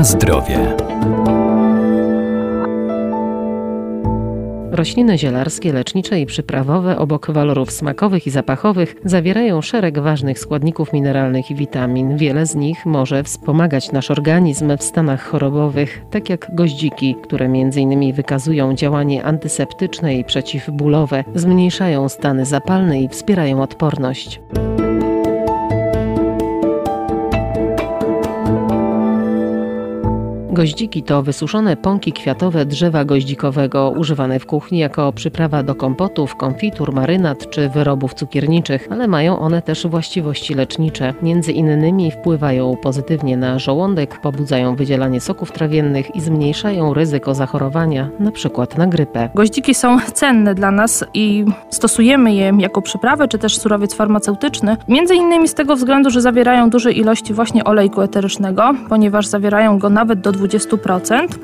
Na zdrowie. Rośliny zielarskie, lecznicze i przyprawowe obok walorów smakowych i zapachowych zawierają szereg ważnych składników mineralnych i witamin. Wiele z nich może wspomagać nasz organizm w stanach chorobowych, tak jak goździki, które m.in. wykazują działanie antyseptyczne i przeciwbólowe, zmniejszają stany zapalne i wspierają odporność. Goździki to wysuszone pąki kwiatowe drzewa goździkowego, używane w kuchni jako przyprawa do kompotów, konfitur, marynat czy wyrobów cukierniczych, ale mają one też właściwości lecznicze. Między innymi wpływają pozytywnie na żołądek, pobudzają wydzielanie soków trawiennych i zmniejszają ryzyko zachorowania, np. na grypę. Goździki są cenne dla nas i stosujemy je jako przyprawę czy też surowiec farmaceutyczny, między innymi z tego względu, że zawierają duże ilości właśnie olejku eterycznego, ponieważ zawierają go nawet do 20%.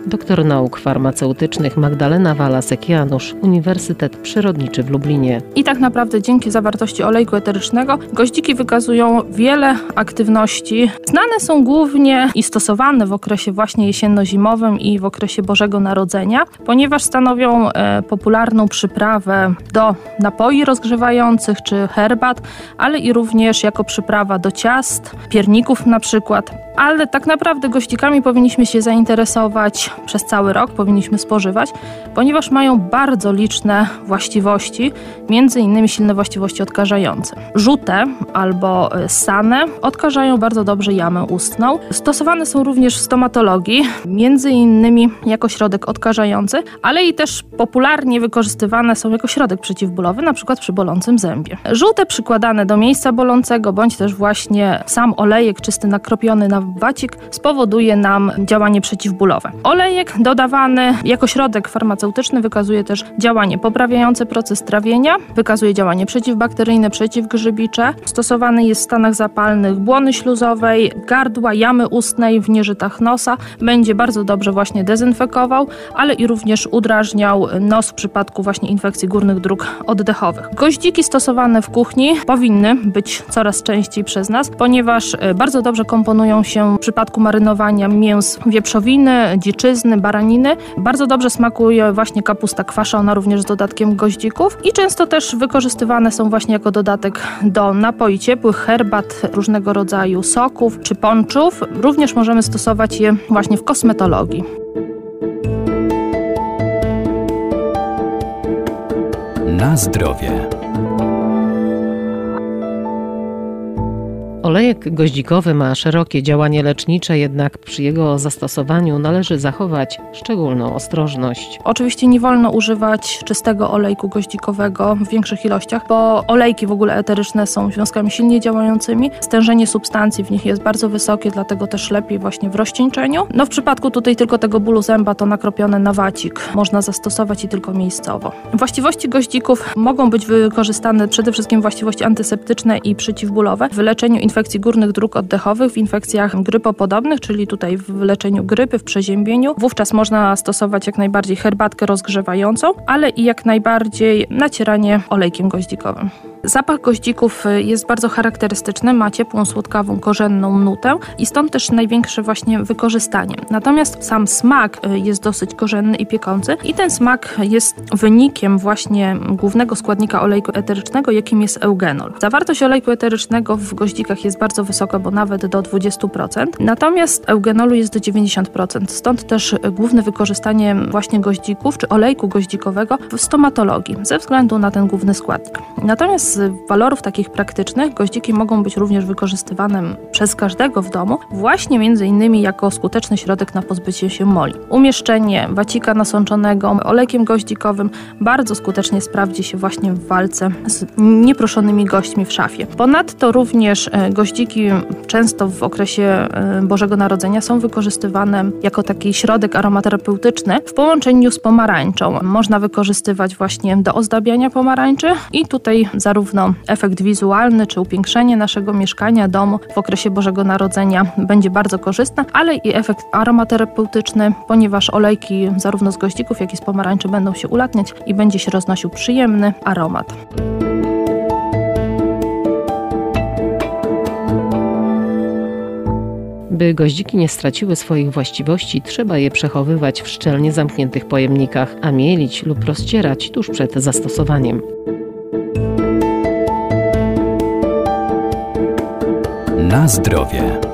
Doktor nauk farmaceutycznych Magdalena Walasek-Janusz, Uniwersytet Przyrodniczy w Lublinie. I tak naprawdę dzięki zawartości olejku eterycznego goździki wykazują wiele aktywności. Znane są głównie i stosowane w okresie właśnie jesienno-zimowym i w okresie Bożego Narodzenia, ponieważ stanowią e, popularną przyprawę do napoi rozgrzewających czy herbat, ale i również jako przyprawa do ciast, pierników na przykład. Ale tak naprawdę goździkami powinniśmy się zainteresować przez cały rok, powinniśmy spożywać, ponieważ mają bardzo liczne właściwości, między innymi silne właściwości odkażające. Żółte albo e, sane odkażają bardzo dobrze jamę ustną. Stosowane są również w stomatologii, między innymi jako środek odkażający, ale i też popularnie wykorzystywane są jako środek przeciwbólowy, na przykład przy bolącym zębie. Żółte przykładane do miejsca bolącego, bądź też właśnie sam olejek czysty nakropiony na wacik spowoduje nam działanie przeciwbólowe. Olejek dodawany jako środek farmaceutyczny wykazuje też działanie poprawiające proces trawienia, wykazuje działanie przeciwbakteryjne, przeciwgrzybicze. Stosowany jest w stanach zapalnych błony śluzowej, gardła, jamy ustnej, w nieżytach nosa. Będzie bardzo dobrze właśnie dezynfekował, ale i również udrażniał nos w przypadku właśnie infekcji górnych dróg oddechowych. Goździki stosowane w kuchni powinny być coraz częściej przez nas, ponieważ e, bardzo dobrze komponują się w przypadku marynowania mięs wieprzowiny, dziczyzny, baraniny. Bardzo dobrze smakuje właśnie kapusta kwaszona również z dodatkiem goździków i często też wykorzystywane są właśnie jako dodatek do napoi ciepłych, herbat, różnego rodzaju soków czy ponczów. Również możemy stosować je właśnie w kosmetologii. Na zdrowie. Olejek goździkowy ma szerokie działanie lecznicze, jednak przy jego zastosowaniu należy zachować szczególną ostrożność. Oczywiście nie wolno używać czystego olejku goździkowego w większych ilościach, bo olejki w ogóle eteryczne są związkami silnie działającymi. Stężenie substancji w nich jest bardzo wysokie, dlatego też lepiej właśnie w rozcieńczeniu. No w przypadku tutaj tylko tego bólu zęba to nakropione na wacik można zastosować i tylko miejscowo. Właściwości goździków mogą być wykorzystane przede wszystkim właściwości antyseptyczne i przeciwbólowe w leczeniu infekcji infekcji górnych dróg oddechowych, w infekcjach grypopodobnych, czyli tutaj w leczeniu grypy, w przeziębieniu. Wówczas można stosować jak najbardziej herbatkę rozgrzewającą, ale i jak najbardziej nacieranie olejkiem goździkowym. Zapach goździków jest bardzo charakterystyczny, ma ciepłą, słodkawą, korzenną nutę i stąd też największe właśnie wykorzystanie. Natomiast sam smak jest dosyć korzenny i piekący i ten smak jest wynikiem właśnie głównego składnika olejku eterycznego, jakim jest eugenol. Zawartość olejku eterycznego w goździkach jest bardzo wysoka, bo nawet do 20%. Natomiast eugenolu jest do 90%. Stąd też główne wykorzystanie właśnie goździków czy olejku goździkowego w stomatologii ze względu na ten główny składnik. Natomiast z walorów takich praktycznych goździki mogą być również wykorzystywane przez każdego w domu właśnie między innymi jako skuteczny środek na pozbycie się moli. Umieszczenie wacika nasączonego olejkiem goździkowym bardzo skutecznie sprawdzi się właśnie w walce z nieproszonymi gośćmi w szafie. Ponadto również e, goździki często w okresie e, Bożego Narodzenia są wykorzystywane jako taki środek aromaterapeutyczny w połączeniu z pomarańczą. Można wykorzystywać właśnie do ozdabiania pomarańczy i tutaj zarówno efekt wizualny czy upiększenie naszego mieszkania, domu w okresie Bożego Narodzenia będzie bardzo korzystne, ale i efekt aromaterapeutyczny, ponieważ olejki zarówno z goździków, jak i z pomarańczy będą się ulatniać i będzie się roznosił przyjemny aromat. By goździki nie straciły swoich właściwości, trzeba je przechowywać w szczelnie zamkniętych pojemnikach, a mielić lub rozcierać tuż przed zastosowaniem. Na zdrowie.